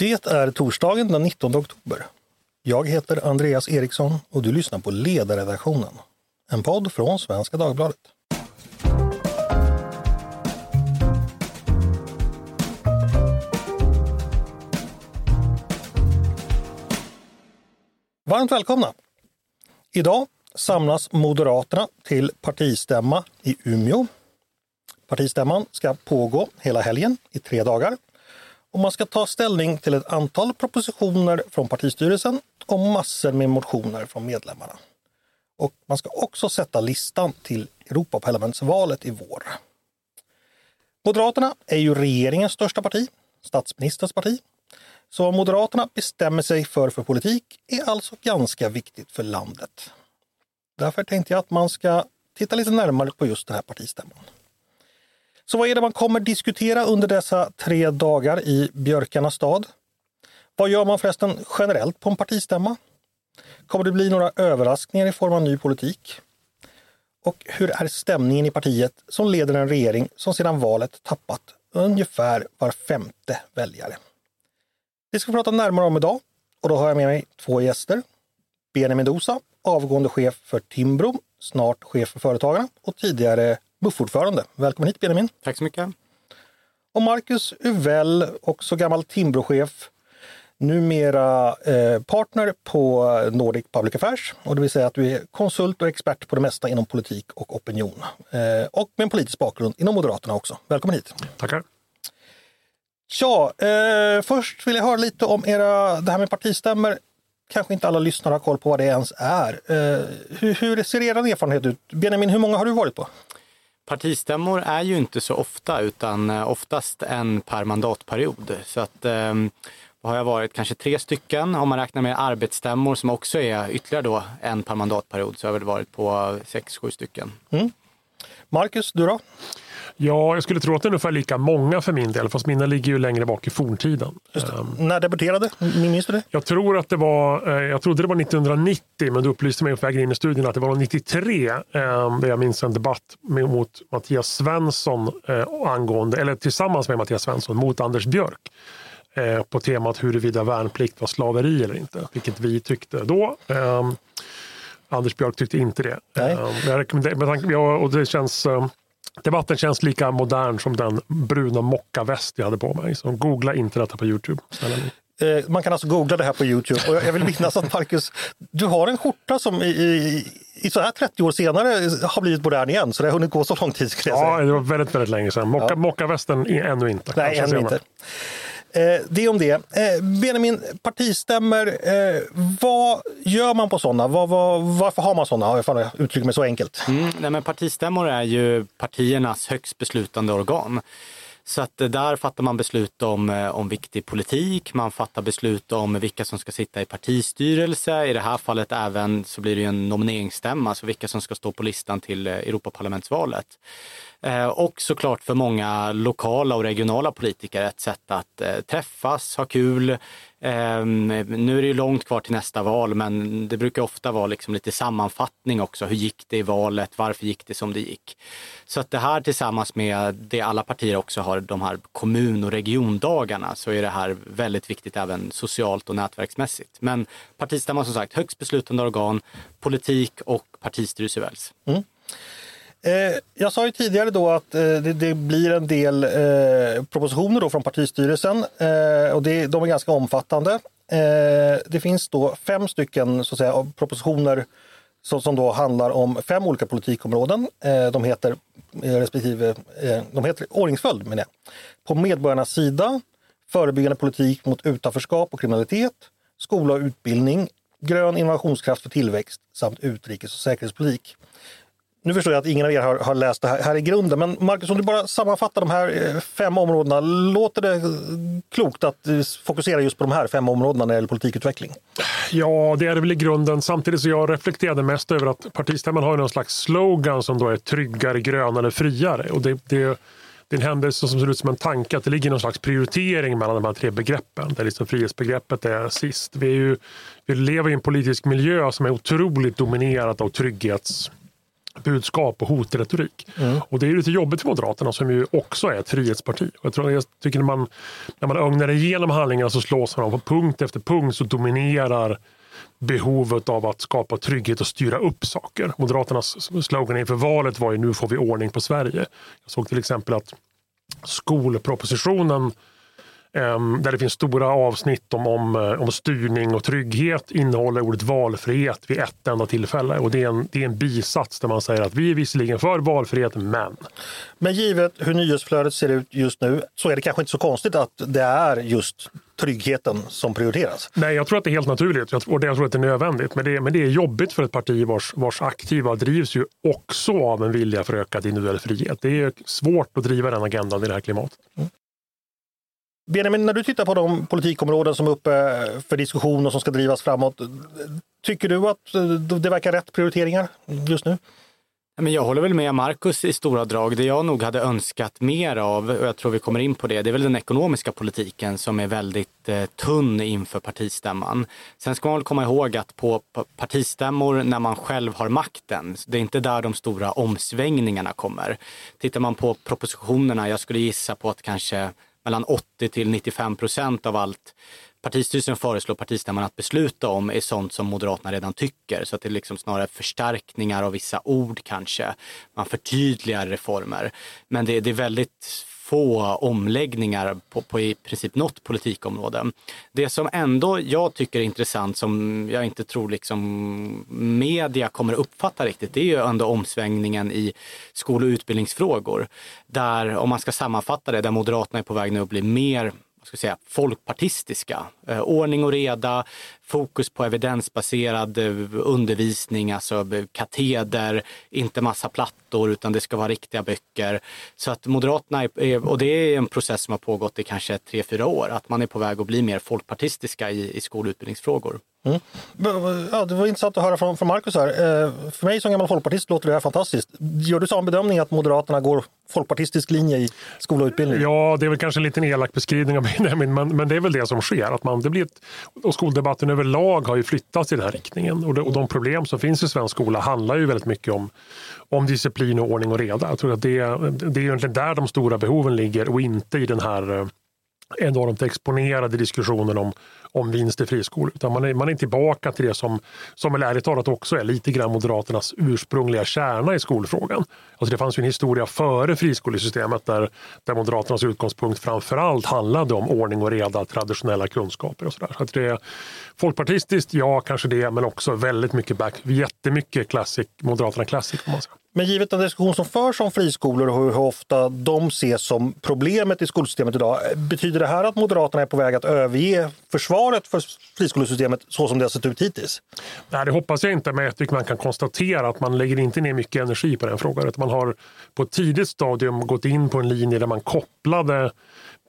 Det är torsdagen den 19 oktober. Jag heter Andreas Eriksson och du lyssnar på Ledarredaktionen. En podd från Svenska Dagbladet. Varmt välkomna! Idag samlas Moderaterna till partistämma i Umeå. Partistämman ska pågå hela helgen i tre dagar och man ska ta ställning till ett antal propositioner från partistyrelsen och massor med motioner från medlemmarna. Och man ska också sätta listan till Europaparlamentsvalet i vår. Moderaterna är ju regeringens största parti, statsministerns parti. Så vad Moderaterna bestämmer sig för för politik är alltså ganska viktigt för landet. Därför tänkte jag att man ska titta lite närmare på just den här partistämman. Så vad är det man kommer diskutera under dessa tre dagar i Björkarnas stad? Vad gör man förresten generellt på en partistämma? Kommer det bli några överraskningar i form av ny politik? Och hur är stämningen i partiet som leder en regering som sedan valet tappat ungefär var femte väljare? Det ska vi prata närmare om idag och då har jag med mig två gäster. Benjamin Dosa, avgående chef för Timbro, snart chef för Företagarna och tidigare MUF-ordförande. Välkommen hit Benjamin! Tack så mycket! Och Marcus Uvell, också gammal Timbrochef, numera eh, partner på Nordic Public Affairs. Och det vill säga att du är konsult och expert på det mesta inom politik och opinion. Eh, och med en politisk bakgrund inom Moderaterna också. Välkommen hit! Tackar! Ja, eh, först vill jag höra lite om era, det här med partistämmer. Kanske inte alla lyssnare har koll på vad det ens är. Eh, hur, hur ser er erfarenhet ut? Benjamin, hur många har du varit på? Partistämmor är ju inte så ofta utan eh, oftast en per mandatperiod. Så att eh, har jag varit kanske tre stycken. Om man räknar med arbetsstämmor som också är ytterligare då en per mandatperiod så har jag väl varit på sex, sju stycken. Mm. Marcus, du då? Ja, jag skulle tro att det är ungefär lika många för min del, fast mina ligger ju längre bak i forntiden. Um, När debuterade? Minns du det? Jag tror att det var, eh, jag trodde det var 1990, men du upplyste mig på vägen in i studien att det var 93. Um, jag minns en debatt mot Mattias Svensson uh, angående, eller tillsammans med Mattias Svensson mot Anders Björk uh, på temat huruvida värnplikt var slaveri eller inte, vilket vi tyckte då. Um, Anders Björk tyckte inte det. Nej. Um, och det känns Debatten känns lika modern som den bruna mockaväst jag hade på mig. Så googla inte detta på Youtube. Eh, man kan alltså googla det här på Youtube. Och jag vill minnas att Marcus, du har en skjorta som i, i, i så här 30 år senare har blivit modern igen. Så det har hunnit gå så lång tid. ja, det var väldigt, väldigt länge sedan. Mocka, ja. Mockavästen ännu inte. Nej, ännu inte. Eh, det om det. Eh, Benjamin, partistämmer, eh, vad gör man på sådana? Var, var, varför har man sådana? Jag får uttrycka mig så enkelt. Mm, nej, men partistämmor är ju partiernas högst beslutande organ. Så att eh, där fattar man beslut om, eh, om viktig politik, man fattar beslut om vilka som ska sitta i partistyrelse. I det här fallet även så blir det en nomineringsstämma, alltså vilka som ska stå på listan till eh, Europaparlamentsvalet. Och såklart för många lokala och regionala politiker ett sätt att träffas, ha kul. Ehm, nu är det ju långt kvar till nästa val men det brukar ofta vara liksom lite sammanfattning också. Hur gick det i valet? Varför gick det som det gick? Så att det här tillsammans med det alla partier också har, de här kommun och regiondagarna, så är det här väldigt viktigt även socialt och nätverksmässigt. Men partistämman som sagt, högst beslutande organ, politik och partistyrelse väljs. Mm. Eh, jag sa ju tidigare då att eh, det, det, blir en del eh, propositioner då från partistyrelsen eh, och det, de är ganska omfattande. Eh, det finns då fem stycken så att säga, propositioner som, som då handlar om fem olika politikområden. Eh, de heter eh, respektive eh, de heter ordningsföljd menar jag. På medborgarnas sida, förebyggande politik mot utanförskap och kriminalitet, skola och utbildning, grön innovationskraft för tillväxt samt utrikes och säkerhetspolitik. Nu förstår jag att ingen av er har, har läst det här, här, i grunden, men Marcus, om du bara sammanfattar de här eh, fem områdena. Låter det eh, klokt att eh, fokusera just på de här fem områdena när det gäller politikutveckling? Ja, det är det väl i grunden. Samtidigt så jag reflekterade mest över att partistämman har någon slags slogan som då är tryggare, grönare, friare. Och det, det, det är en händelse som ser ut som en tanke att det ligger någon slags prioritering mellan de här tre begreppen. Där liksom frihetsbegreppet är sist. Vi, är ju, vi lever i en politisk miljö som är otroligt dominerad av trygghets budskap och hotretorik. Mm. Och det är lite jobbigt för Moderaterna som ju också är ett frihetsparti. Och jag, tror, jag tycker när man, när man ögnar igenom handlingarna så slås man av på punkt efter punkt så dominerar behovet av att skapa trygghet och styra upp saker. Moderaternas slogan inför valet var ju nu får vi ordning på Sverige. Jag såg till exempel att skolpropositionen där det finns stora avsnitt om, om, eh, om styrning och trygghet innehåller ordet valfrihet vid ett enda tillfälle. Och det är, en, det är en bisats där man säger att vi är visserligen för valfrihet, men... Men givet hur nyhetsflödet ser ut just nu så är det kanske inte så konstigt att det är just tryggheten som prioriteras? Nej, jag tror att det är helt naturligt och jag tror att det är nödvändigt. Men det, men det är jobbigt för ett parti vars, vars aktiva drivs ju också av en vilja för ökad individuell frihet. Det är svårt att driva den agendan i det här klimatet. Mm. Benjamin, när du tittar på de politikområden som är uppe för diskussion och som ska drivas framåt, tycker du att eh, det verkar rätt prioriteringar just nu? jag håller väl med Markus i stora drag. Det jag nog hade önskat mer av, och jag tror vi kommer in på det, det är väl den ekonomiska politiken som är väldigt eh, tunn inför partistämman. Sen ska man väl komma ihåg att på partistämmor när man själv har makten, det är inte där de stora omsvängningarna kommer. Tittar man på propositionerna, jag skulle gissa på att kanske mellan 80 till 95 procent av allt partistyrelsen föreslår partistämman att besluta om är sånt som Moderaterna redan tycker. Så att det är liksom snarare förstärkningar av vissa ord kanske. Man förtydligar reformer. Men det, det är väldigt få omläggningar på, på, i princip något politikområde. Det som ändå jag tycker är intressant som jag inte tror liksom media kommer uppfatta riktigt, det är ju ändå omsvängningen i skol och utbildningsfrågor. Där, om man ska sammanfatta det, där Moderaterna är på väg nu att bli mer vad ska jag säga, folkpartistiska. Eh, ordning och reda, fokus på evidensbaserad eh, undervisning, alltså kateder, inte massa plattor utan det ska vara riktiga böcker. Så att Moderaterna, är, och det är en process som har pågått i kanske tre, fyra år, att man är på väg att bli mer folkpartistiska i, i skol och utbildningsfrågor. Mm. Ja, det var intressant att höra från, från Marcus här. Eh, för mig som gammal folkpartist låter det här fantastiskt. Gör du samma bedömning att Moderaterna går folkpartistisk linje i skola och utbildning? Ja, det är väl kanske en liten elak beskrivning av Benjamin, men, men det är väl det som sker. Att man, det blir ett, och skoldebatten överlag har ju flyttats i den här riktningen. Och, de, och de problem som finns i svensk skola handlar ju väldigt mycket om, om disciplin och ordning och reda. Jag tror att det, det är egentligen där de stora behoven ligger och inte i den här eh, enormt exponerad i diskussionen om, om vinst i friskolor. Utan man är, man är tillbaka till det som, som är ärligt talat också är lite grann Moderaternas ursprungliga kärna i skolfrågan. Alltså det fanns ju en historia före friskolesystemet där, där Moderaternas utgångspunkt framförallt handlade om ordning och reda, traditionella kunskaper och sådär. Så att det är folkpartistiskt, ja kanske det, men också väldigt mycket back, jättemycket classic, Moderaterna classic. Man. Men givet den diskussion som förs om friskolor och hur ofta de ses som problemet i skolsystemet idag, betyder det här att Moderaterna är på väg att överge försvaret för friskolesystemet så som det har sett ut hittills? Nej, det hoppas jag inte, men jag tycker man kan konstatera att man lägger inte ner mycket energi på den frågan. man har på ett tidigt stadium gått in på en linje där man kopplade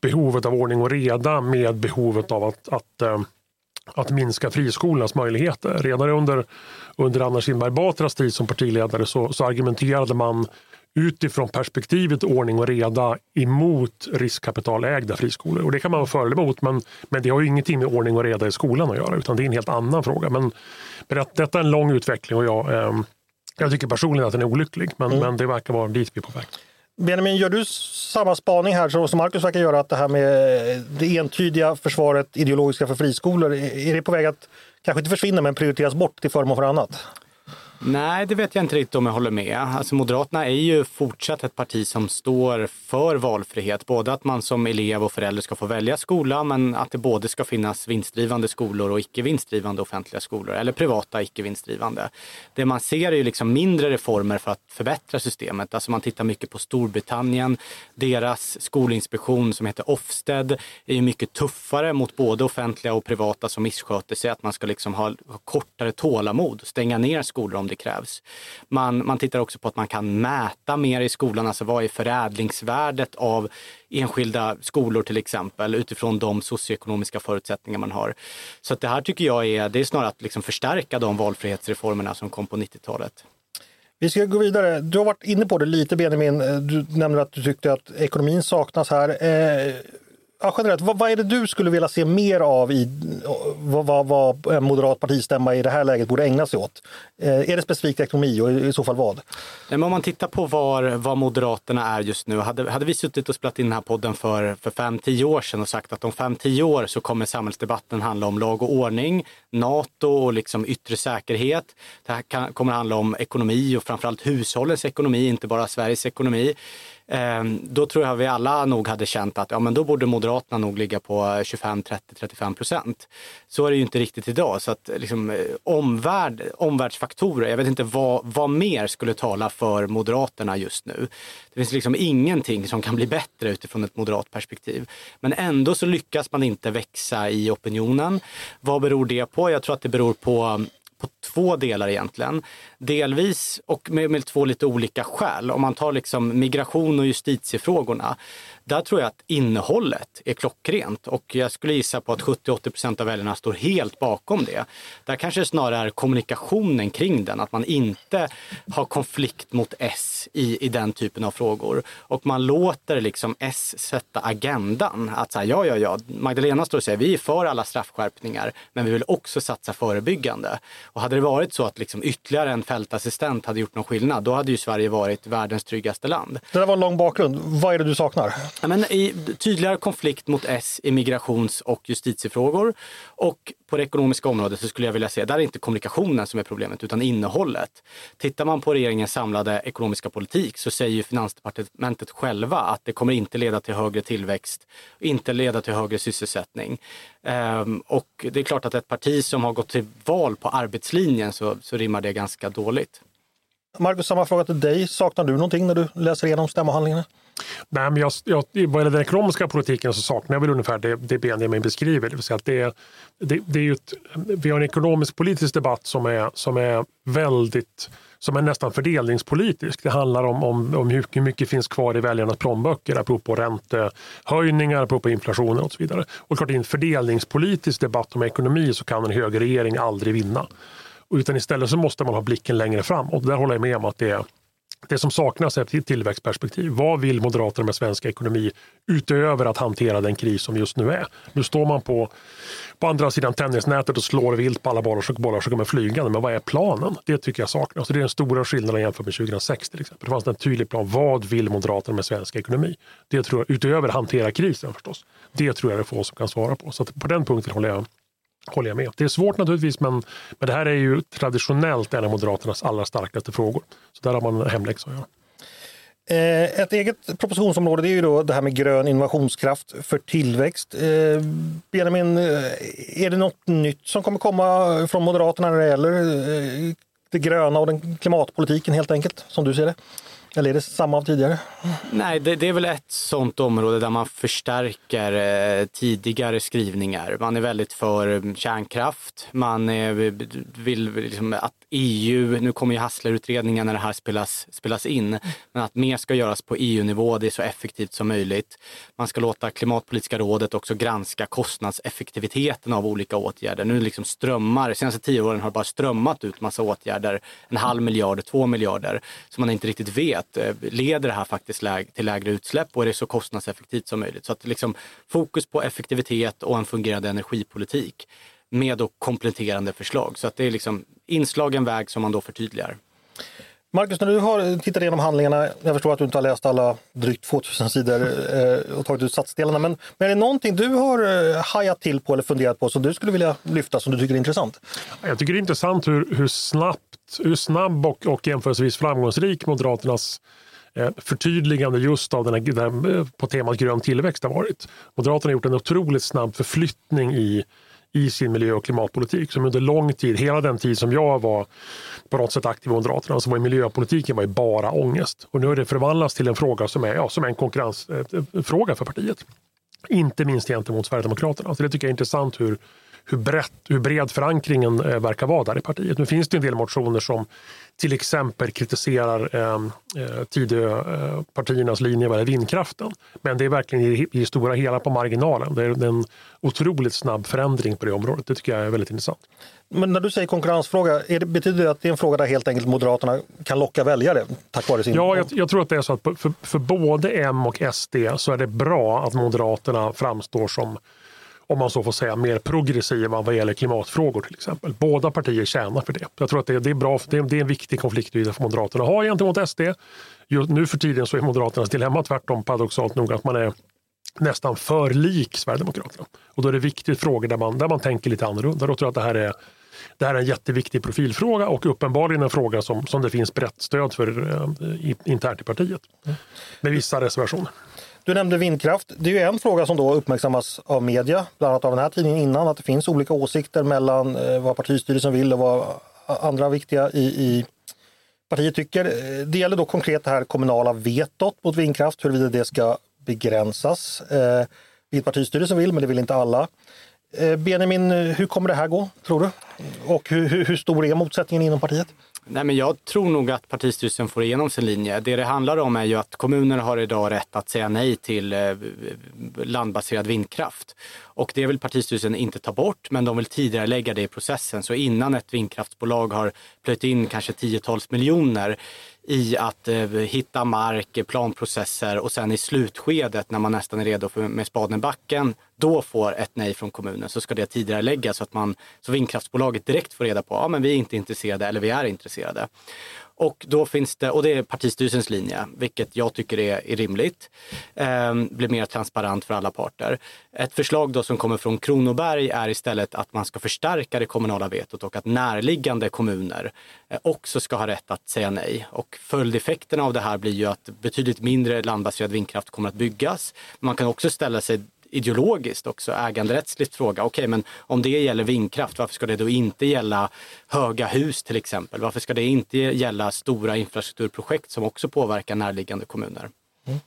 behovet av ordning och reda med behovet av att, att eh, att minska friskolornas möjligheter. Redan under, under Anna Kinberg Batras tid som partiledare så, så argumenterade man utifrån perspektivet ordning och reda emot riskkapitalägda friskolor. Och det kan man vara för eller emot men, men det har ju ingenting med ordning och reda i skolan att göra utan det är en helt annan fråga. Men, men detta är en lång utveckling och jag, eh, jag tycker personligen att den är olycklig men, mm. men det verkar vara dit vi är på väg. Benjamin, gör du samma spaning här som Marcus verkar göra, att det här med eh, det entydiga försvaret, ideologiska för friskolor, är det på väg att kanske inte försvinna men prioriteras bort till förmån för annat? Nej, det vet jag inte riktigt om jag håller med. Alltså Moderaterna är ju fortsatt ett parti som står för valfrihet. Både att man som elev och förälder ska få välja skola, men att det både ska finnas vinstdrivande skolor och icke vinstdrivande offentliga skolor, eller privata icke vinstdrivande. Det man ser är ju liksom mindre reformer för att förbättra systemet. Alltså man tittar mycket på Storbritannien. Deras skolinspektion som heter Ofsted är ju mycket tuffare mot både offentliga och privata som missköter sig. Att man ska liksom ha kortare tålamod, stänga ner skolor om det krävs. Man, man tittar också på att man kan mäta mer i skolan, alltså vad är förädlingsvärdet av enskilda skolor till exempel utifrån de socioekonomiska förutsättningar man har. Så att det här tycker jag är, det är snarare att liksom förstärka de valfrihetsreformerna som kom på 90-talet. Vi ska gå vidare. Du har varit inne på det lite Benjamin. Du nämnde att du tyckte att ekonomin saknas här. Eh, Ja, generellt, vad, vad, är det du skulle vilja se mer av i vad, vad, vad en moderat partistämma i det här läget borde ägna sig åt? Eh, är det specifikt ekonomi och i så fall vad? Nej, men om man tittar på var, var Moderaterna är just nu. Hade, hade vi suttit och spelat in den här podden för, för fem, tio år sedan och sagt att om fem, tio år så kommer samhällsdebatten handla om lag och ordning, NATO och liksom yttre säkerhet. Det här kan, kommer handla om ekonomi och framförallt hushållens ekonomi, inte bara Sveriges ekonomi. Ehm, då tror jag vi alla nog hade känt att ja, men då borde Moderaterna nog ligga på 25, 30, 35 procent. Så är det ju inte riktigt idag. Så att liksom, eh, omvärld, omvärldsfaktorer, jag vet inte vad, vad mer skulle tala för Moderaterna just nu. Det finns liksom ingenting som kan bli bättre utifrån ett moderat perspektiv. Men ändå så lyckas man inte växa i opinionen. Vad beror det på? Jag tror att det beror på på två delar egentligen. Delvis och med, med två lite olika skäl. Om man tar liksom migration och justitiefrågorna där tror jag att innehållet är klockrent och jag skulle gissa på att 70-80 procent av väljarna står helt bakom det. Där kanske det snarare är kommunikationen kring den, att man inte har konflikt mot S i, i den typen av frågor. Och man låter liksom S sätta agendan. Att säga, ja, ja, ja, Magdalena står och säger vi är för alla straffskärpningar, men vi vill också satsa förebyggande. Och hade det varit så att liksom ytterligare en fältassistent hade gjort någon skillnad, då hade ju Sverige varit världens tryggaste land. Det där var en lång bakgrund. Vad är det du saknar? Men i tydligare konflikt mot S i migrations och justitiefrågor. Och på det ekonomiska området så skulle jag vilja säga, där är inte kommunikationen som är problemet utan innehållet. Tittar man på regeringens samlade ekonomiska politik så säger Finansdepartementet själva att det kommer inte leda till högre tillväxt, inte leda till högre sysselsättning. Ehm, och det är klart att ett parti som har gått till val på arbetslinjen så, så rimmar det ganska dåligt. Marcus, samma fråga till dig. Saknar du någonting när du läser igenom stämmohandlingarna? Nej, men jag, jag, vad gäller den ekonomiska politiken så saknar jag väl ungefär det, det Benjamin beskriver. Det vill säga att det, det, det är ett, vi har en ekonomisk politisk debatt som är, som är väldigt som är nästan fördelningspolitisk. Det handlar om, om, om hur mycket finns kvar i väljarnas plånböcker apropå räntehöjningar, apropå inflationen och så vidare. Och klart i en fördelningspolitisk debatt om ekonomi så kan en högerregering aldrig vinna. Utan istället så måste man ha blicken längre fram och där håller jag med om att det är det som saknas är ett tillväxtperspektiv. Vad vill Moderaterna med svensk ekonomi utöver att hantera den kris som just nu är? Nu står man på, på andra sidan tennisnätet och slår vilt på alla bollar, så, bollar som kommer flygande. Men vad är planen? Det tycker jag saknas. det är den stora skillnaden jämfört med 2006 till exempel. Det fanns en tydlig plan. Vad vill Moderaterna med svensk ekonomi? Det tror jag, utöver att hantera krisen förstås. Det tror jag det är få som kan svara på. Så på den punkten håller jag håller jag med. Det är svårt naturligtvis, men, men det här är ju traditionellt en av Moderaternas allra starkaste frågor. Så där har man hemläxa att göra. Eh, ett eget propositionsområde är ju då det här med grön innovationskraft för tillväxt. Eh, Benjamin, eh, är det något nytt som kommer komma från Moderaterna när det gäller det gröna och den klimatpolitiken helt enkelt, som du ser det? Eller är det samma av tidigare? Nej, det, det, är väl ett sånt område där man förstärker eh, tidigare skrivningar. Man är väldigt för eh, kärnkraft. Man eh, vill liksom att EU, nu kommer ju Hasslerutredningen när det här spelas, spelas in, men att mer ska göras på EU-nivå, det är så effektivt som möjligt. Man ska låta Klimatpolitiska rådet också granska kostnadseffektiviteten av olika åtgärder. Nu liksom strömmar, de senaste tio åren har det bara strömmat ut massa åtgärder, en halv miljard, två miljarder, som man inte riktigt vet, att eh, leder det här faktiskt till lägre utsläpp och är det så kostnadseffektivt som möjligt? Så att liksom fokus på effektivitet och en fungerande energipolitik med då kompletterande förslag. Så att det är liksom inslagen väg som man då förtydligar. Marcus, när du har tittat igenom handlingarna, jag förstår att du inte har läst alla drygt 2000 sidor eh, och tagit ut satsdelarna, men, men är det någonting du har eh, hajat till på eller funderat på som du skulle vilja lyfta som du tycker är intressant? Jag tycker det är intressant hur, hur snabbt, hur snabb och, och jämförelsevis framgångsrik Moderaternas eh, förtydligande just av den här, där, eh, på temat grön tillväxt har varit. Moderaterna har gjort en otroligt snabb förflyttning i i sin miljö och klimatpolitik som under lång tid, hela den tid som jag var på något sätt aktiv i Moderaterna, så var miljöpolitiken var ju bara ångest. Och nu har det förvandlats till en fråga som är, ja, som är en konkurrensfråga eh, eh, för partiet. Inte minst gentemot Sverigedemokraterna. Så det tycker jag är intressant hur, hur, brett, hur bred förankringen eh, verkar vara där i partiet. Nu finns det en del motioner som till exempel kritiserar eh, eh Tidöpartiernas linje vad vindkraften. Men det är verkligen i, i stora hela på marginalen. Det är, en otroligt snabb förändring på det området. Det tycker jag är väldigt intressant. Men när du säger konkurrensfråga, det, betyder det att det är en fråga där helt enkelt Moderaterna kan locka väljare tack vare sin... Ja, jag, jag tror att det är så att för, för både M och SD så är det bra att Moderaterna framstår som om man så får säga, mer progressiva vad gäller klimatfrågor till exempel. Båda partier tjänar för det. Jag tror att det, det är bra, det är, det är en viktig konfliktyta för Moderaterna att ha gentemot SD. Just nu för tiden så är Moderaternas dilemma tvärtom paradoxalt nog att man är nästan för lik Sverigedemokraterna. Och då är det viktigt frågor där man, där man tänker lite annorlunda. Då tror jag att det här är det här är en jätteviktig profilfråga och uppenbarligen en fråga som, som det finns brett stöd för eh, internt i partiet. Med vissa reservationer. Du nämnde vindkraft. Det är ju en fråga som då uppmärksammas av media, bland annat av den här tidningen innan, att det finns olika åsikter mellan eh, vad partistyrelsen vill och vad andra viktiga i, i partiet tycker. Det gäller då konkret det här kommunala vetot mot vindkraft, huruvida det ska begränsas. Eh, vilket partistyrelsen vill, men det vill inte alla. Eh, Benjamin, hur kommer det här gå, tror du? Och hur, hur, hur stor är motsättningen inom partiet? Nej, men jag tror nog att partistyrelsen får igenom sin linje. Det det handlar om är ju att kommuner har idag rätt att säga nej till eh, landbaserad vindkraft. Och det vill partistyrelsen inte ta bort, men de vill tidigare lägga det i processen. Så innan ett vindkraftsbolag har plöjt in kanske tiotals miljoner i att eh, hitta mark, planprocesser och sen i slutskedet när man nästan är redo för, med spaden i backen, då får ett nej från kommunen så ska det tidigare läggas så att man, så vindkraftsbolaget direkt får reda på, ja men vi är inte intresserade eller vi är intresserade. Och, då finns det, och det är partistyrelsens linje, vilket jag tycker är, är rimligt. Eh, blir mer transparent för alla parter. Ett förslag då som kommer från Kronoberg är istället att man ska förstärka det kommunala vetot och att närliggande kommuner eh, också ska ha rätt att säga nej. Och följdeffekterna av det här blir ju att betydligt mindre landbaserad vindkraft kommer att byggas. Man kan också ställa sig ideologiskt också, äganderättsligt fråga. Okej, okay, men om det gäller vindkraft, varför ska det då inte gälla höga hus till exempel? Varför ska det inte gälla stora infrastrukturprojekt som också påverkar närliggande kommuner? Mm.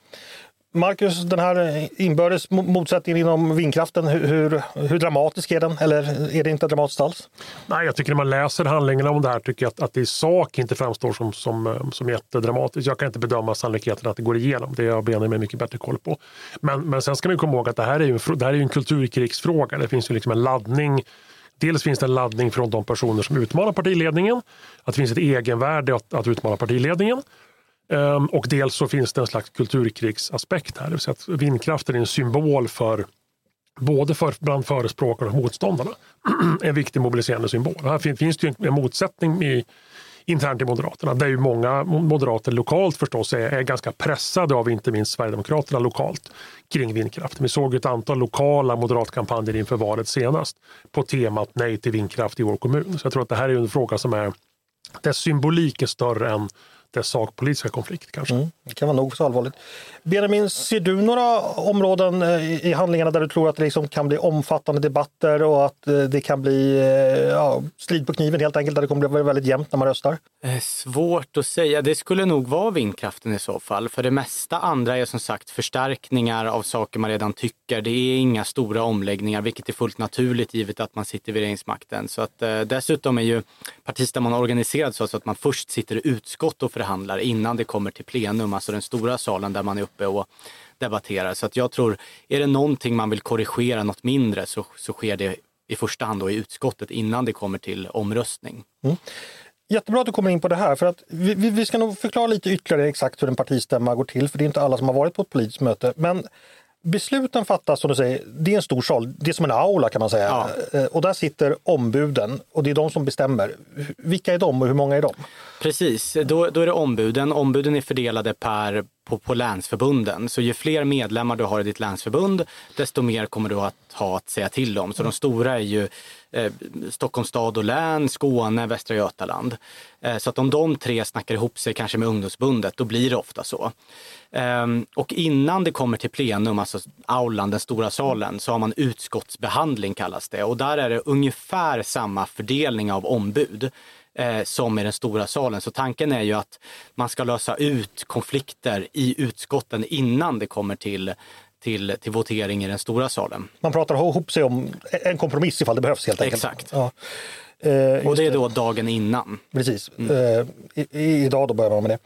Marcus, den här inbördes motsättningen inom vindkraften, hur, hur, dramatisk är den? Eller är det inte dramatiskt alls? Nej, jag tycker när man läser handlingarna om det här tycker jag att, att det i sak inte framstår som, som, eh, som jättedramatiskt. Jag kan inte bedöma sannolikheten att det går igenom. Det har Benjamin mycket bättre koll på. Men, men sen ska man komma ihåg att det här är ju en, det här är en kulturkrigsfråga. Det finns ju liksom en laddning Dels finns det en laddning från de personer som utmanar partiledningen. Att det finns ett egenvärde att, att utmana partiledningen. Um, och dels så finns det en slags kulturkrigsaspekt här. Det vill säga att vindkraften är en symbol för både för, bland förespråkarna och motståndarna. en viktig mobiliserande symbol. Här finns, det en, motsättning i, internt i Moderaterna där ju många moderater lokalt förstås är, är, ganska pressade av inte minst Sverigedemokraterna lokalt kring vindkraft. Vi såg ett antal lokala moderatkampanjer inför valet senast på temat nej till vindkraft i vår kommun. Så jag tror att det här är en fråga som är dess symbolik är större än dess sakpolitiska konflikt kanske. Mm, det kan vara nog så allvarligt. Benjamin, ser du några områden eh, i handlingarna där du tror att det liksom kan bli omfattande debatter och att eh, det kan bli eh, ja, strid på kniven helt enkelt, där det kommer bli väldigt jämnt när man röstar? Svårt att säga. Det skulle nog vara vindkraften i så fall. För det mesta andra är som sagt förstärkningar av saker man redan tycker. Det är inga stora omläggningar, vilket är fullt naturligt givet att man sitter vid regeringsmakten. Så att, dessutom är ju partistämman organiserad så att man först sitter i utskott och förhandlar innan det kommer till plenum, alltså den stora salen där man är uppe och debatterar. Så att jag tror, är det någonting man vill korrigera något mindre så, så sker det i första hand då i utskottet innan det kommer till omröstning. Mm. Jättebra att du kommer in på det här, för att vi, vi, ska nog förklara lite ytterligare exakt hur en partistämma går till, för det är inte alla som har varit på ett politiskt möte. Men besluten fattas, som du säger, det är en stor sal, det är som en aula kan man säga. Ja. Eh, och där sitter ombuden och det är de som bestämmer. Vilka är de och hur många är de? Precis, då, då är det ombuden. Ombuden är fördelade per på, på länsförbunden. Så ju fler medlemmar du har i ditt länsförbund, desto mer kommer du att ha att säga till om. Så de stora är ju eh, Stockholms stad och län, Skåne, Västra Götaland. Eh, så att om de tre snackar ihop sig kanske med ungdomsbundet, då blir det ofta så. Eh, och innan det kommer till plenum, alltså aulan, den stora salen, så har man utskottsbehandling kallas det. Och där är det ungefär samma fördelning av ombud eh, som i den stora salen. Så tanken är ju att man ska lösa ut konflikter i utskotten innan det kommer till till, till votering i den stora salen. Man pratar ihop sig om en kompromiss ifall det behövs helt enkelt. Exakt. Ja. Eh, och det är då dagen innan. Precis. Mm. Eh, i, idag då börjar man med det.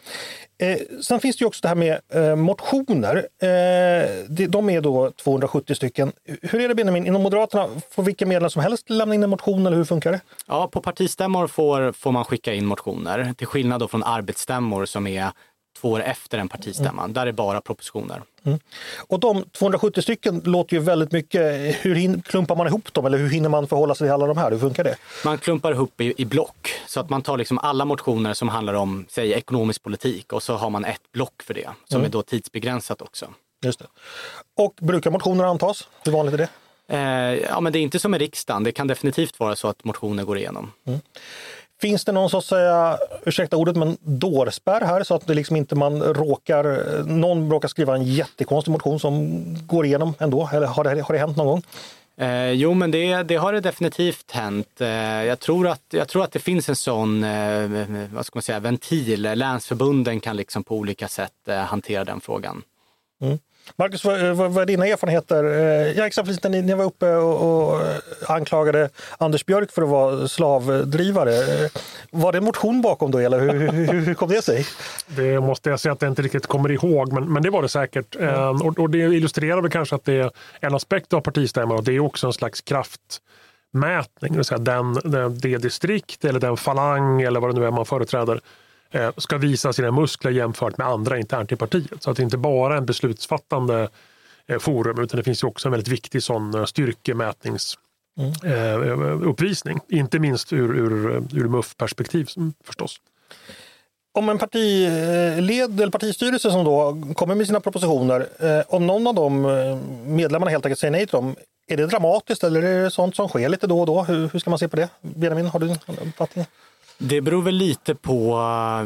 Eh, sen finns det ju också det här med eh, motioner. Eh, de, de är då 270 stycken. Hur är det Benjamin, inom Moderaterna, får vilka medlemmar som helst lämna in en motion eller hur funkar det? Ja, på partistämmor får, får man skicka in motioner, till skillnad då från arbetsstämmor som är två år efter en partistämma. Mm. Där är bara propositioner. Mm. Och de 270 stycken låter ju väldigt mycket. Hur klumpar man ihop dem eller hur hinner man förhålla sig till alla de här? Hur funkar det? Man klumpar ihop i, i block så att man tar liksom alla motioner som handlar om säg, ekonomisk politik och så har man ett block för det som mm. är då tidsbegränsat också. Just det. Och brukar motioner antas? Hur vanligt är det? Eh, ja, men det är inte som i riksdagen. Det kan definitivt vara så att motioner går igenom. Mm. Finns det någon så att säga, ursäkta ordet, men dårspärr här så att det liksom inte man råkar, någon råkar skriva en jättekonstig motion som går igenom ändå? Eller har det, har det hänt någon gång? Eh, jo, men det, det, har det definitivt hänt. Eh, jag, tror att, jag tror att det finns en sån eh, vad ska man säga, ventil. Länsförbunden kan liksom på olika sätt eh, hantera den frågan. Mm. Marcus, vad, vad, vad är dina erfarenheter? Eh, ja, exempelvis när ni, ni var uppe och, och, anklagade Anders Björk för att vara slavdrivare. Eh, var det en motion bakom då eller hur, hur, hur kom det sig? Det måste jag säga att jag inte riktigt kommer ihåg, men, men det var det säkert. Mm. Och, och, det illustrerar väl kanske att det är en aspekt av partistämman och det är också en slags kraftmätning. Det vill säga den, den, det distrikt eller den falang eller vad det nu är man företräder Eh, ska visa sina muskler jämfört med andra internt i partiet. Så att det inte bara är en beslutsfattande eh, forum utan det finns också en väldigt viktig sån eh, styrkemätningsuppvisning. Mm. Inte minst ur, ur, ur MUF-perspektiv förstås. Om en partiled eller partistyrelse som då kommer med sina propositioner, om någon av de medlemmarna helt enkelt säger nej till dem, är det dramatiskt eller är det sånt som sker lite då och då? Hur, hur ska man se på det? Benjamin, har du en uppfattning? Det beror väl lite på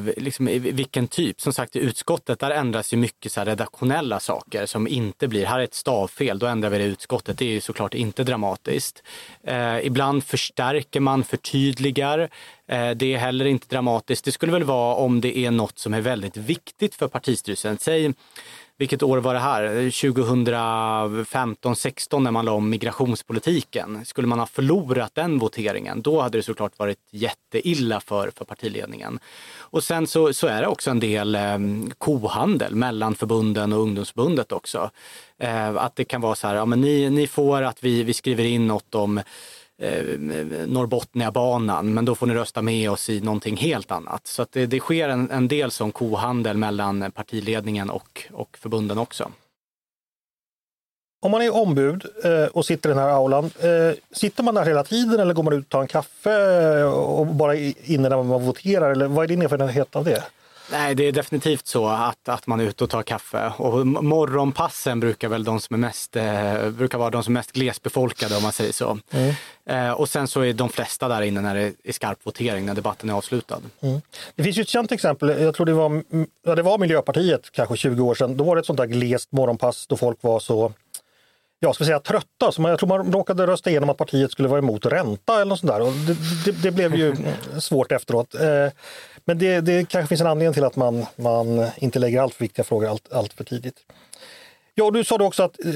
eh, liksom, vilken typ. Som sagt i utskottet där ändras ju mycket så redaktionella saker som inte blir, här är ett stavfel, då ändrar vi det i utskottet. Det är ju såklart inte dramatiskt. Eh, ibland förstärker man, förtydligar. Eh, det är heller inte dramatiskt. Det skulle väl vara om det är något som är väldigt viktigt för partistyrelsen. Säg vilket år var det här? 2015, 16 när man la om migrationspolitiken. Skulle man ha förlorat den voteringen, då hade det såklart varit jätteilla för, för partiledningen. Och sen så, så är det också en del eh, kohandel mellan förbunden och ungdomsförbundet också. Eh, att det kan vara så här, ja men ni, ni får att vi, vi skriver in något om eh, Norrbotniabanan, men då får ni rösta med oss i någonting helt annat. Så det, det, sker en, en del sån kohandel mellan partiledningen och, och förbunden också. Om man är ombud eh, och sitter i den här aulan, eh, sitter man där hela tiden eller går man ut och tar en kaffe eh, och bara inne när man voterar? Eller vad är din erfarenhet av det? Nej, det är definitivt så att, att man är ute och tar kaffe. Och morgonpassen brukar väl de som är mest, eh, brukar vara de som är mest glesbefolkade om man säger så. Mm. Eh, och sen så är de flesta där inne när det är skarp votering, när debatten är avslutad. Mm. Det finns ju ett känt exempel, jag tror det var, ja, det var Miljöpartiet kanske 20 år sedan. Då var det ett sånt där glest morgonpass då folk var så jag ska säga trötta. Så man, jag tror man råkade rösta igenom att partiet skulle vara emot ränta eller något sånt där. Och det, det, det blev ju svårt efteråt. Eh, men det, det kanske finns en anledning till att man, man inte lägger allt för viktiga frågor allt, allt för tidigt. Ja, du sa också att eh,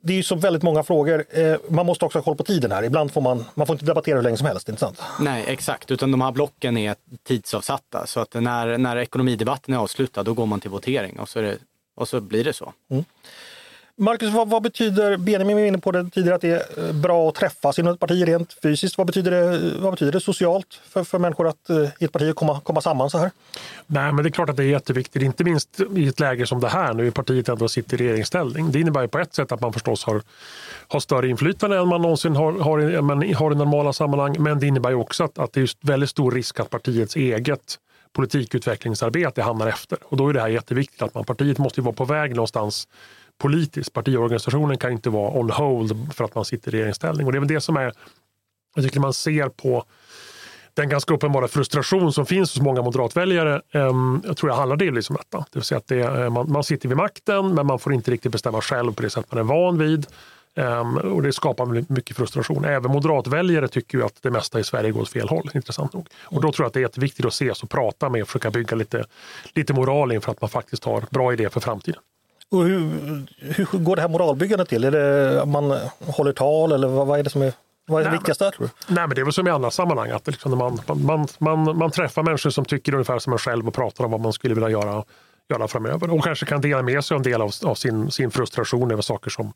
det är ju så väldigt många frågor. Eh, man måste också ha koll på tiden här. Ibland får man, man får inte debattera hur länge som helst, inte sant? Nej, exakt. Utan de här blocken är tidsavsatta. Så att när, när ekonomidebatten är avslutad, då går man till votering och så, det, och så blir det så. Mm. Marcus, vad, vad, betyder, Benjamin var inne på det tidigare, att det är eh, bra att träffas inom ett parti rent fysiskt. Vad betyder det, vad betyder det socialt för, för människor att eh, i ett parti komma, komma samman så här? Nej, men det är klart att det är jätteviktigt, inte minst i ett läge som det här nu partiet ändå sitter i regeringsställning. Det innebär ju på ett sätt att man förstås har, har större inflytande än man någonsin har, har, men har i normala sammanhang. Men det innebär ju också att, att det är väldigt stor risk att partiets eget politikutvecklingsarbete hamnar efter. Och då är det här jätteviktigt att man, partiet måste vara på väg någonstans politiskt. Partiorganisationen kan inte vara on hold för att man sitter i regeringsställning. Och det är väl det som är, jag tycker man ser på den ganska uppenbara frustration som finns hos många moderatväljare. Ehm, jag tror jag handlar delvis liksom om detta. Det vill säga att det, eh, man, man, sitter vid makten men man får inte riktigt bestämma själv på det sätt man är van vid. Ehm, och det skapar mycket frustration. Även moderatväljare tycker ju att det mesta i Sverige går åt fel håll, intressant nog. Och då tror jag att det är jätteviktigt att ses och prata med och försöka bygga lite, lite moral inför att man faktiskt har bra idéer för framtiden. Och hur, hur går det här moralbyggandet till? Är det man håller tal eller vad, vad är det som är vad är det viktigaste där tror du? Nej, men det är väl som i andra sammanhang. Att liksom man, man, man, man träffar människor som tycker ungefär som en själv och pratar om vad man skulle vilja göra, göra framöver. Och kanske kan dela med sig en del av, av sin, sin frustration över saker som,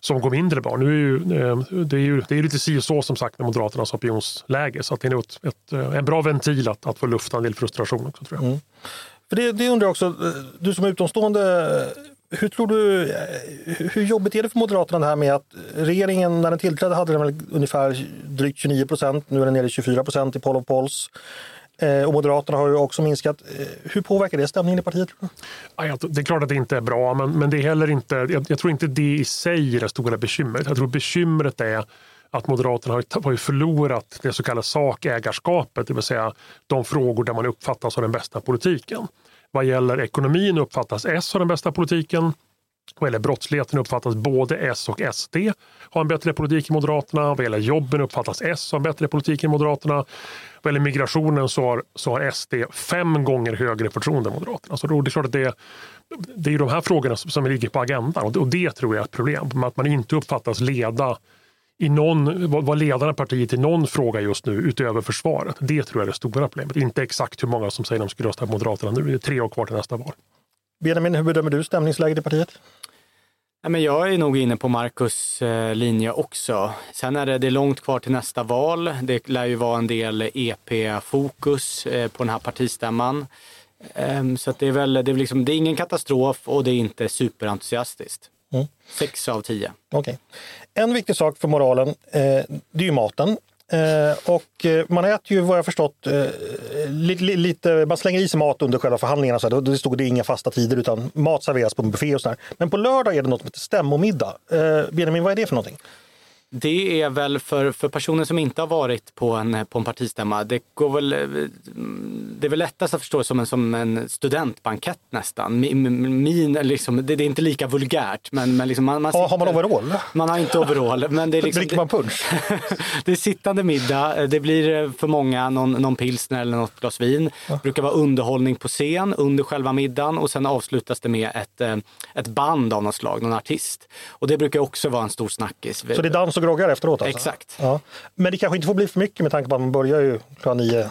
som går mindre bra. Nu är ju, eh, det, är ju, det är lite si och så som sagt med Moderaternas opinionsläge. Så att det är nog ett, ett, eh, en bra ventil att, att få lufta en del frustration också tror jag. Mm. För det, det undrar jag också, du som är utomstående, hur tror du, hur jobbigt är det för Moderaterna det här med att regeringen när den tillträdde hade den väl ungefär drygt 29 procent, nu är den nere i 24 procent i poll of polls. Eh, och Moderaterna har ju också minskat. Eh, hur påverkar det stämningen i partiet? Det är klart att det inte är bra, men, men det är heller inte, jag, jag, tror inte det i sig är det stora bekymret. Jag tror bekymret är att Moderaterna har, har förlorat det så kallade sakägarskapet, det vill säga de frågor där man uppfattas ha den bästa politiken. Vad gäller ekonomin uppfattas S ha den bästa politiken. Vad gäller brottsligheten uppfattas både S och SD ha en bättre politik än Moderaterna. Vad gäller jobben uppfattas S ha en bättre politik än Moderaterna. Vad gäller migrationen så har, så har SD fem gånger högre förtroende än Moderaterna. Så det är klart att det, det är de här frågorna som, som ligger på agendan och det, och det tror jag är ett problem. Att man inte uppfattas leda i någon, vad ledarna partiet i någon fråga just nu utöver försvaret. Det tror jag är det stora problemet. Inte exakt hur många som säger att de skulle rösta på Moderaterna nu. Det är tre år kvar till nästa val. Benjamin, hur bedömer du stämningsläget i partiet? Ja, men jag är nog inne på Marcus eh, linje också. Sen är det, det är långt kvar till nästa val. Det lär ju vara en del EP-fokus eh, på den här partistämman. Eh, så det är väl det är, liksom, det är ingen katastrof och det är inte superentusiastiskt. Mm. Sex av tio. Okay. En viktig sak för moralen, eh, det är ju maten. Eh, och eh, man äter ju vad jag förstått eh, lite, lite, man slänger i sig mat under själva förhandlingarna. Så här, det stod det inga fasta tider utan mat serveras på en buffé och sådär. Men på lördag är det något som heter stämmomiddag. Eh, Benjamin, vad är det för någonting? Det är väl för, för personer som inte har varit på en, på en partistämma, det, går väl, det är väl lättast att förstå som en, som en studentbankett nästan. Min, liksom, det, det, är inte lika vulgärt. Men, men liksom man, man sitter, har man overall? Man har inte overall. Men det är liksom, Dricker man punch? det är sittande middag. Det blir för många någon, någon pilsner eller något glas vin. Det brukar vara underhållning på scen under själva middagen och sen avslutas det med ett, eh, ett band av något slag, någon artist. Och det brukar också vara en stor snackis. Så det är dans och groggar efteråt? Alltså. Exakt. Ja. Men det kanske inte får bli för mycket med tanke på att man börjar ju klockan nio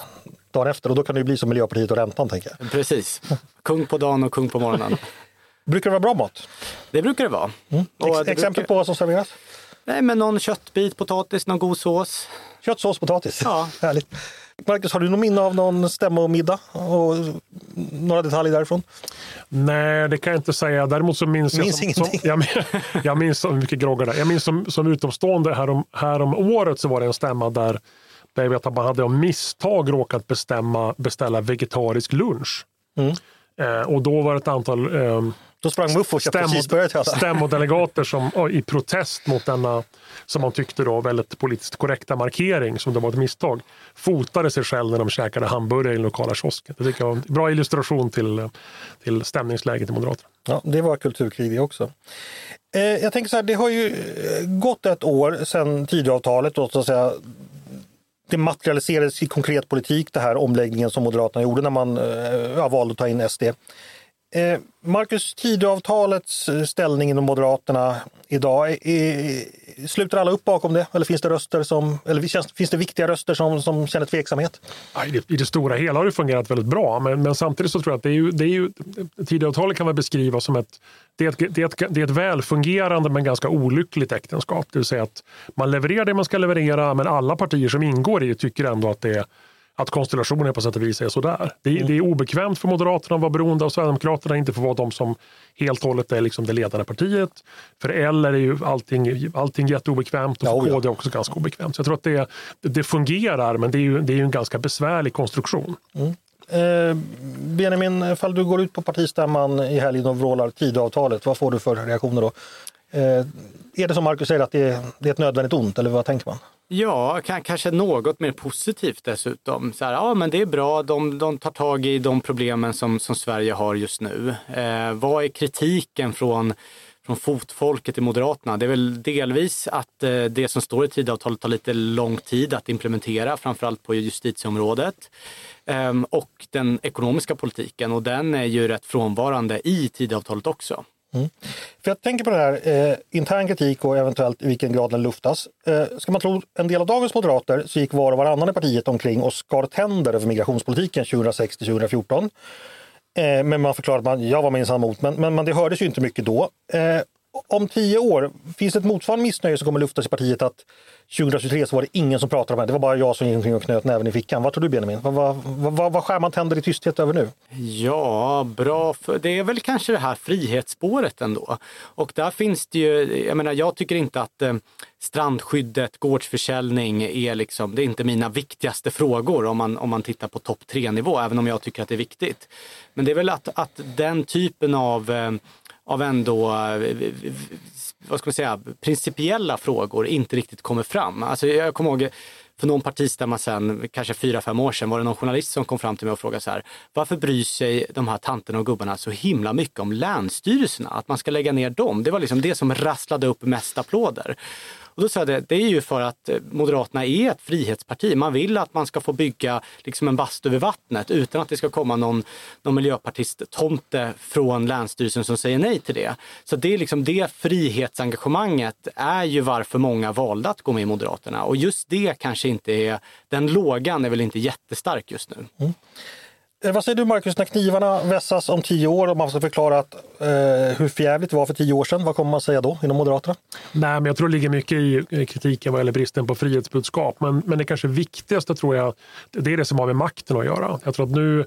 dagen efter och då kan det bli som Miljöpartiet och räntan tänker jag. Precis. Kung på dagen och kung på morgonen. brukar det vara bra mat? Det brukar det vara. Mm. Ex det exempel brukar... på vad som serveras? Nej, men någon köttbit, potatis, någon god sås. Köttsås, potatis. Ja. Härligt. Marcus, har du något minne av någon stämmomiddag och några detaljer därifrån? Nej, det kan jag inte säga. Däremot så minns, minns jag... Som, som, jag, jag minns så mycket groggar där. Jag minns som, som utomstående härom, härom året så var det en stämma där, där jag vet att man hade av misstag råkat bestämma, beställa vegetarisk lunch. Mm. Eh, och då var det ett antal eh, då sprang Muff och köpte cheeseburgare Stämmodelegater som i protest mot denna, som man tyckte då, väldigt politiskt korrekta markering, som det var ett misstag, fotade sig själv när de käkade hamburgare i den lokala kiosken. Det tycker jag var en bra illustration till, till stämningsläget i Moderaterna. Ja, det var kulturkrig det också. Eh, jag tänker så här, det har ju eh, gått ett år sedan Tidöavtalet så att säga det materialiserades i konkret politik, det här omläggningen som Moderaterna gjorde när man eh, valde att ta in SD. Eh, Marcus, Tidöavtalets eh, ställning inom Moderaterna idag, är, är, sluter alla upp bakom det? Eller finns det röster som, eller finns, finns det viktiga röster som, som känner tveksamhet? I det, I det stora hela har det fungerat väldigt bra, men, men samtidigt så tror jag att det är ju, det är ju, Tidöavtalet kan man beskriva som ett det är, ett, det, är ett, det är ett välfungerande men ganska olyckligt äktenskap. Det vill säga att man levererar det man ska leverera men alla partier som ingår i det tycker ändå att det är att konstellationen på sätt och vis är sådär. Det, mm. det är obekvämt för Moderaterna att vara beroende av Sverigedemokraterna, inte få vara de som helt och hållet är liksom det ledande partiet. För L är ju allting, allting jätteobekvämt och för ja, KD är också ganska obekvämt. Så jag tror att det, det fungerar, men det är ju, det är ju en ganska besvärlig konstruktion. Mm. Eh, Benjamin, ifall du går ut på partistämman i helgen och vrålar Tidöavtalet, vad får du för reaktioner då? Eh, är det som Marcus säger att det är, det är ett nödvändigt ont eller vad tänker man? Ja, kanske något mer positivt dessutom. Så här, ja, men det är bra, de, de tar tag i de problemen som, som Sverige har just nu. Eh, vad är kritiken från, från fotfolket i Moderaterna? Det är väl delvis att eh, det som står i Tidöavtalet tar lite lång tid att implementera, framförallt på justitieområdet. Eh, och den ekonomiska politiken och den är ju rätt frånvarande i Tidöavtalet också. Mm. För jag tänker på det här, eh, intern kritik och eventuellt i vilken grad den luftas. Eh, ska man tro en del av dagens moderater så gick var och varannan i partiet omkring och skar tänder över migrationspolitiken 2006 till 2014. Eh, men man förklarade att man, jag var minsann emot, men, men, men det hördes ju inte mycket då. Eh, om tio år, finns det ett motsvarande missnöje som kommer luftas i partiet att 2023 så var det ingen som pratade om det, det var bara jag som gick omkring och knöt näven i fickan. Vad tror du Benjamin? Vad, vad, vad, vad skär man tänder i tysthet över nu? Ja, bra. För det är väl kanske det här frihetsspåret ändå. Och där finns det ju, jag menar jag tycker inte att eh, strandskyddet, gårdsförsäljning är liksom, det är inte mina viktigaste frågor om man, om man tittar på topp tre nivå, även om jag tycker att det är viktigt. Men det är väl att, att den typen av eh, av ändå eh, vad ska man säga, principiella frågor inte riktigt kommer fram. Alltså jag kommer ihåg för någon partistämma sen, kanske fyra, fem år sedan, var det någon journalist som kom fram till mig och frågade så här, varför bryr sig de här tanterna och gubbarna så himla mycket om länsstyrelserna? Att man ska lägga ner dem. Det var liksom det som rasslade upp mest applåder. Och då sa jag det, det är ju för att eh, Moderaterna är ett frihetsparti. Man vill att man ska få bygga liksom en bastu vid vattnet utan att det ska komma någon, någon miljöpartist-tomte från Länsstyrelsen som säger nej till det. Så det är liksom det frihetsengagemanget är ju varför många valde att gå med i Moderaterna. Och just det kanske inte är, den lågan är väl inte jättestark just nu. Mm. Eh, vad säger du Marcus, när knivarna vässas om tio år och man ska förklara att, eh, hur förjävligt det var för tio år sedan, vad kommer man säga då inom Moderaterna? Nej, men jag tror det ligger mycket i kritiken vad gäller bristen på frihetsbudskap. Men, men det kanske viktigaste tror jag, det är det som har med makten att göra. Jag tror att nu,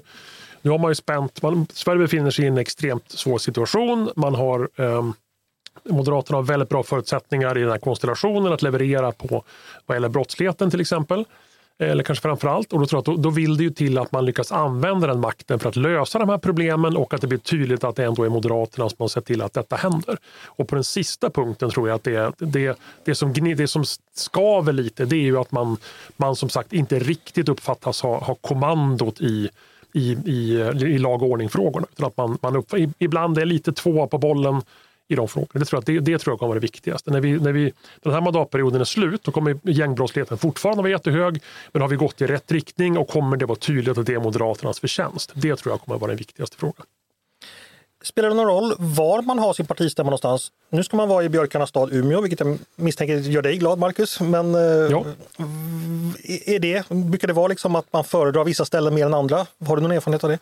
nu har man ju spänt, man, Sverige befinner sig i en extremt svår situation. Man har eh, Moderaterna har väldigt bra förutsättningar i den här konstellationen att leverera på vad gäller brottsligheten till exempel eller kanske framför allt. Och då, tror jag att då, då, vill det ju till att man lyckas använda den makten för att lösa de här problemen och att det blir tydligt att det ändå är Moderaterna som har sett till att detta händer. Och på den sista punkten tror jag att det, det, det, som, det som skaver lite det är ju att man, man som sagt inte riktigt uppfattas ha, ha kommandot i i, i, i lag och ordning-frågorna. Att man, man upp, ibland är lite tvåa på bollen i de frågorna. Det tror jag, det, det tror jag kommer vara det viktigaste. När, vi, när vi, den här mandatperioden är slut, då kommer gängbrottsligheten fortfarande vara jättehög, men har vi gått i rätt riktning och kommer det vara tydligt att det är Moderaternas förtjänst? Det tror jag kommer vara den viktigaste frågan. Spelar det någon roll var man har sin partistämma någonstans? Nu ska man vara i björkarnas stad Umeå, vilket jag misstänker gör dig glad Marcus. Men ja. är det, brukar det vara liksom att man föredrar vissa ställen mer än andra? Har du någon erfarenhet av det?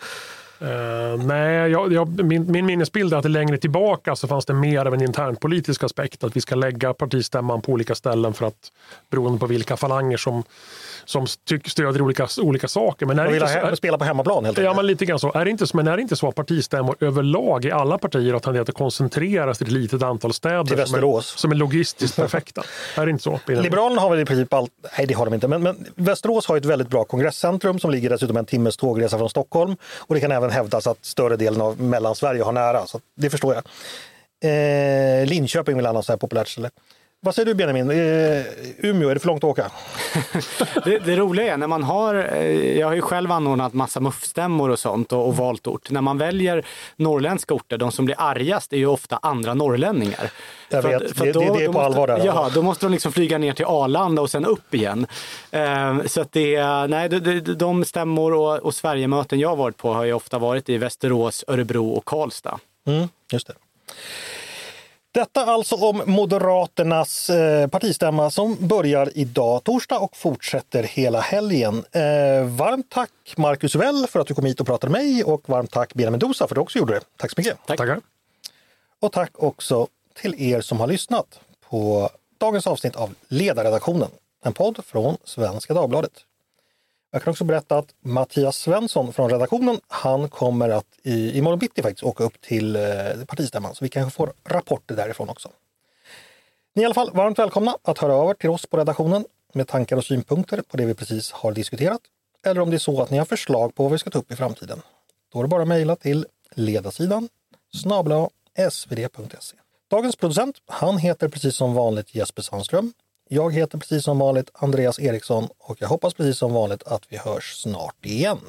Uh, nej, jag, jag, min, min minnesbild är att längre tillbaka så fanns det mer av en internpolitisk aspekt. Att vi ska lägga partistämman på olika ställen för att beroende på vilka falanger som, som tyck, stödjer olika, olika saker. Men är vill inte så, spela på hemmaplan helt enkelt? Ja, men lite grann så. Är inte, men är det inte så att partistämmor överlag i alla partier har tenderat att koncentreras till ett litet antal städer till Västerås. Som är, som är logistiskt perfekta? är det inte så? Liberalerna har väl i princip allt, nej det har de inte, men, men Västerås har ett väldigt bra kongresscentrum som ligger dessutom en timmes tågresa från Stockholm och det kan även hävdas att större delen av Mellansverige har nära, så det förstår jag. Eh, Linköping vill annars säga populärt ställe. Vad säger du Benjamin? Eh, Umeå, är det för långt att åka? det, det, roliga är när man har, eh, jag har ju själv anordnat massa muffstämmor och sånt och, och valt ort. När man väljer norrländska orter, de som blir argast är ju ofta andra norrlänningar. Jag vet, för, för det, då, det, det, är på måste, allvar där. Ja, då måste de liksom flyga ner till Arlanda och sen upp igen. Eh, så att det, nej, de, de stämmor och, och Sverigemöten jag har varit på har ju ofta varit i Västerås, Örebro och Karlstad. Mm, just det. Detta alltså om Moderaternas eh, partistämma som börjar idag torsdag och fortsätter hela helgen. Eh, varmt tack Marcus Well för att du kom hit och pratade med mig och varmt tack Benjamin Dosa för att du också gjorde det. Tack så mycket. Tack. Tackar. Och tack också till er som har lyssnat på dagens avsnitt av Ledarredaktionen, en podd från Svenska Dagbladet. Jag kan också berätta att Mattias Svensson från redaktionen, han kommer att i, imorgon bitti faktiskt åka upp till eh, partistämman så vi kanske får rapporter därifrån också. Ni är i alla fall varmt välkomna att höra över till oss på redaktionen med tankar och synpunkter på det vi precis har diskuterat. Eller om det är så att ni har förslag på vad vi ska ta upp i framtiden. Då är det bara att mejla till ledarsidan snabla svd.se. Dagens producent, han heter precis som vanligt Jesper Sandström. Jag heter precis som vanligt Andreas Eriksson och jag hoppas precis som vanligt att vi hörs snart igen.